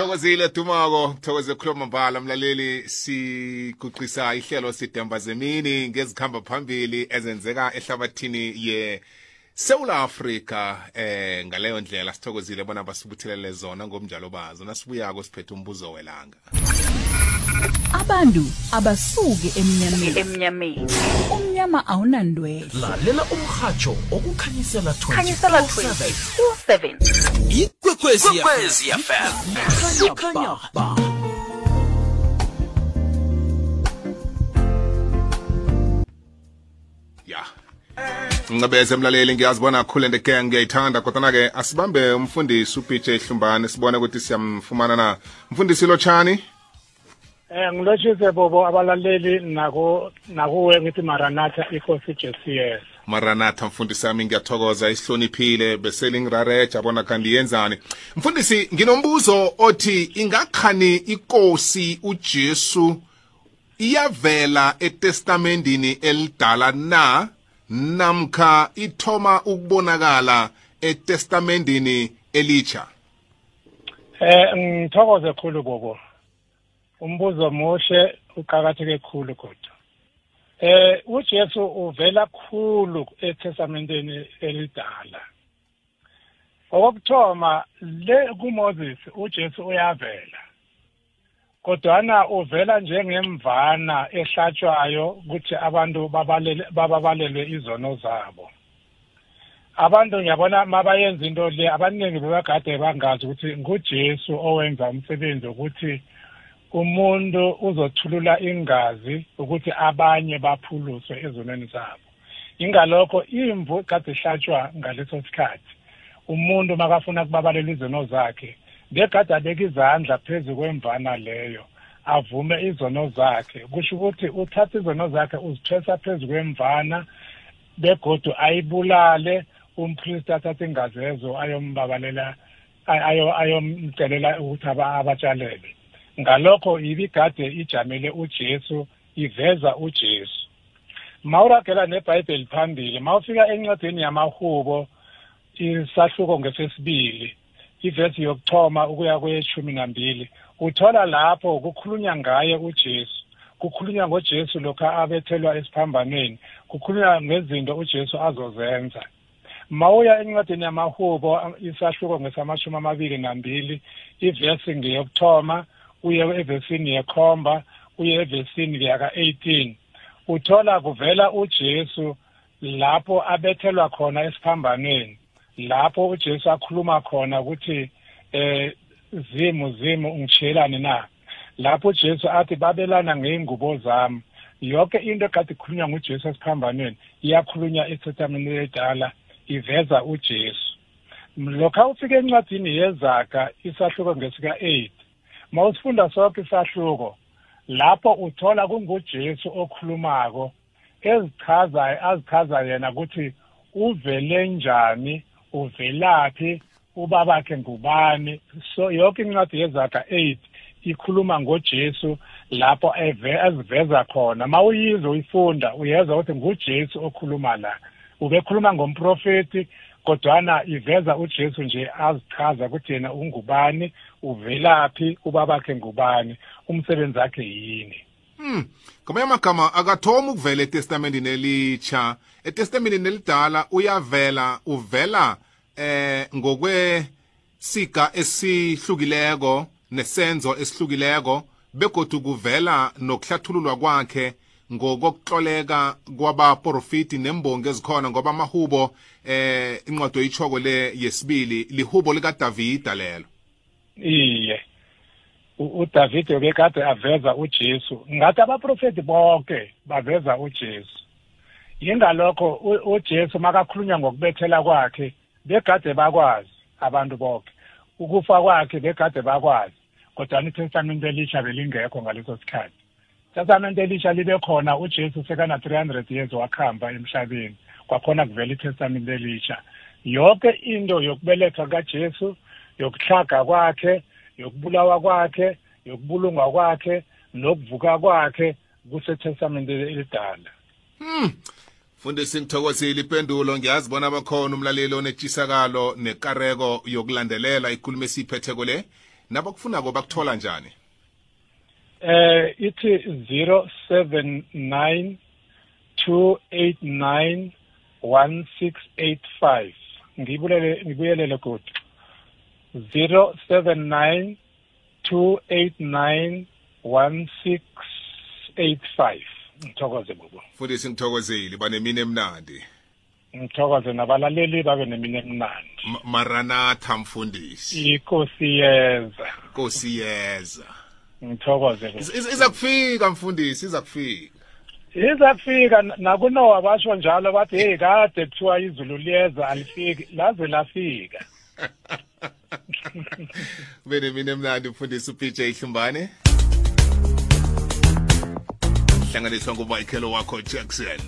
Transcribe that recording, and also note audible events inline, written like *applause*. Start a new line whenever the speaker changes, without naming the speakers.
sithokozile dumako thokoze khuluma mbala mlaleli siguqisa ihlelo sidemba zemini ngezikhamba phambili ezenzeka ehlabathini ye South Africa eh ngaleyo ndlela sithokozile bona basibuthelele zona ngomnjalo bazo. Nasibuyako siphethe umbuzo welanga.
Abantu abasuke emnyameni.
Emnyameni.
Umnyama awunandwele.
Lalela umhatsho okukhanyisela
khanyisela
24/7.
27
ikwekwezi fm kukhanya ba
ya. Ncebeze mlaleli ngiyazibona khule and gang ngiyayithanda kodwa-ke asibambe umfundisi upj hlumbane sibone ukuthi siyamfumana na. Mfundisi lotshani?
Eh ngilotshise bobo abalaleli nako nakuwe ngithi Maranatha inkosi JCS.
Maranatha mfundisi wami ngiyathokoza isihloniphile beselingirareja abona kanti yenzani mfundisi nginombuzo othi ingakhani ikosi ujesu iyavela etestamentini elidala na namkha ithoma ukubonakala etestamentini elitsha
Eh ngithokoze khulu bobo. Umbuzo mushe uqhakatheke khulu kodwa. Eh uJesu uvela khulu eTestamenteni elidala. Okuthoma le kuMoses uJesu uyavela. Kodwana uvela njengemvana ehlatshwayo ukuthi abantu babalele bababalelwe izono zabo. abantu ngiyabona mabayenza into le abaningi bebagade bangazi ukuthi ngujesu owenza umsebenzi wokuthi umuntu uzothulula ingazi ukuthi abanye baphuluswe ezonweni zabo. Ingalokho imvu kade ihlatshwa ngaleso sikhathi. Umuntu makafuna kubabalela izono zakhe bekade abeka izandla phezu kwemvana leyo avume izono zakhe. Kusho ukuthi uthatha izono zakhe uzithwesa phezu kwemvana begodu ayibulale. Umpriest athathe ingazi ezo ayombabalela ay- ayo ayomcelela ukuthi aba- abatshalele. Ngalokho ibigade ijamele ujesu iveza ujesu. Mawuragela nebhayibheli phambili mawufika encwadini yamahubo isahluko ngesesibili ivesi yokuthoma ukuya kweyeshumi nambili uthola lapho kukhulunywa ngaye ujesu. Kukhulunywa ngojesu lokhu abethelwa esiphambanweni kukhulunywa ngezinto ujesu azozenza. Mawuya encwadini yamahubo isahluko ngesamashumi amabili nambili ivesi ngeyokuthoma uye evesini yekhomba uye evesini yaka-18 uthola kuvela ujesu lapho abethelwa khona esiphambanweni lapho ujesu akhuluma khona ukuthi eh zimu zimu ungishiyelani na? Lapho ujesu athi babelana ngey'ngubo zami. Yonke into ekade ikhulunywa ngujesu esiphambanweni iyakhulunywa etestamenteni edala iveza ujesu. Lokhu awufika encwadini yezaga isahluko ngesika-8 ma usifunda sonke isahluko. Lapho uthola kungujesu okhulumako ezichazayo azichaza yena ukuthi uvele njani uvelaphi ubabakhe ngubani. So yonke incwadi yezaga 8 ikhuluma ngojesu lapho eve- eziveza khona. Ma uyizwe uyifunda uyeza ukuthi ngujesu okhuluma la. Ubekhuluma ngomprofeti kodwana iveza ujesu nje azichaza ukuthi yena ungubani uvelaphi ubabakhe ngubani umsebenzi wakhe yini
Hmm. Ngamanye amagama akathomi ukuvela etestamentini elitsha. Etestamentini elidala uyavela uvela eh ngokwesika esihlukileko nesenzo esihlukileko begodu kuvela nokuhlathululwa kwakhe ngokokuhloleka kwabaprofiti nembongi ezikhona ngoba amahubo eh incwadi oyitshoko le yesibili lihubo likaDavida lelo.
iye. uDavide bekade aveza uJesu. Ngathi abaprofeti bonke baveza uJesu. Yingalokho uJesu makakhulunywa ngokubethela kwakhe begade bakwazi abantu bonke. Ukufa kwakhe begade bakwazi kodwa iTestament elisha belingekho ngaleso sikhathi. iTestament elisha libe khona uJesu sekana 300 years wakhamba emhlabeni. Kwakhona kuvela iTestament elisha. Yonke into yokubelethwa kaJesu yokuhlaga kwakhe yokubulawa kwakhe yokubulungwa kwakhe nokuvuka kwakhe kusetestamente elidala.
Hmm. Fundisi ngithokozile ipendulo. Ngiyazibona abakhona umlaleli onetshisakalo nekareko yokulandelela. Ikhulumo esiphetheko le. Nabakufunako bakuthola njani?
Eh ithi 079 289 1685 ngibulele ngibuyelele kodwa 079 289 1685 ngithokoze bobo.
Mfundisi ngithokozile. Banemini emnandi?
Ngithokoze nabalaleli babe nemini emnandi.
M- maranatha mfundisi.
Inkosi yeza.
Nkosi yeza.
Ngithokoze bobo.
Iz- iz- iza kufika mfundisi iza kufika
iza kufika nakunowa basho njalo bathi hey kade kuthiwa izulu liyeza alifiki. Laze lafika. *laughs*
Kube nemini emnandi mfundisi upj ihlumbane hlanganiswa ngumichael wakho jackson.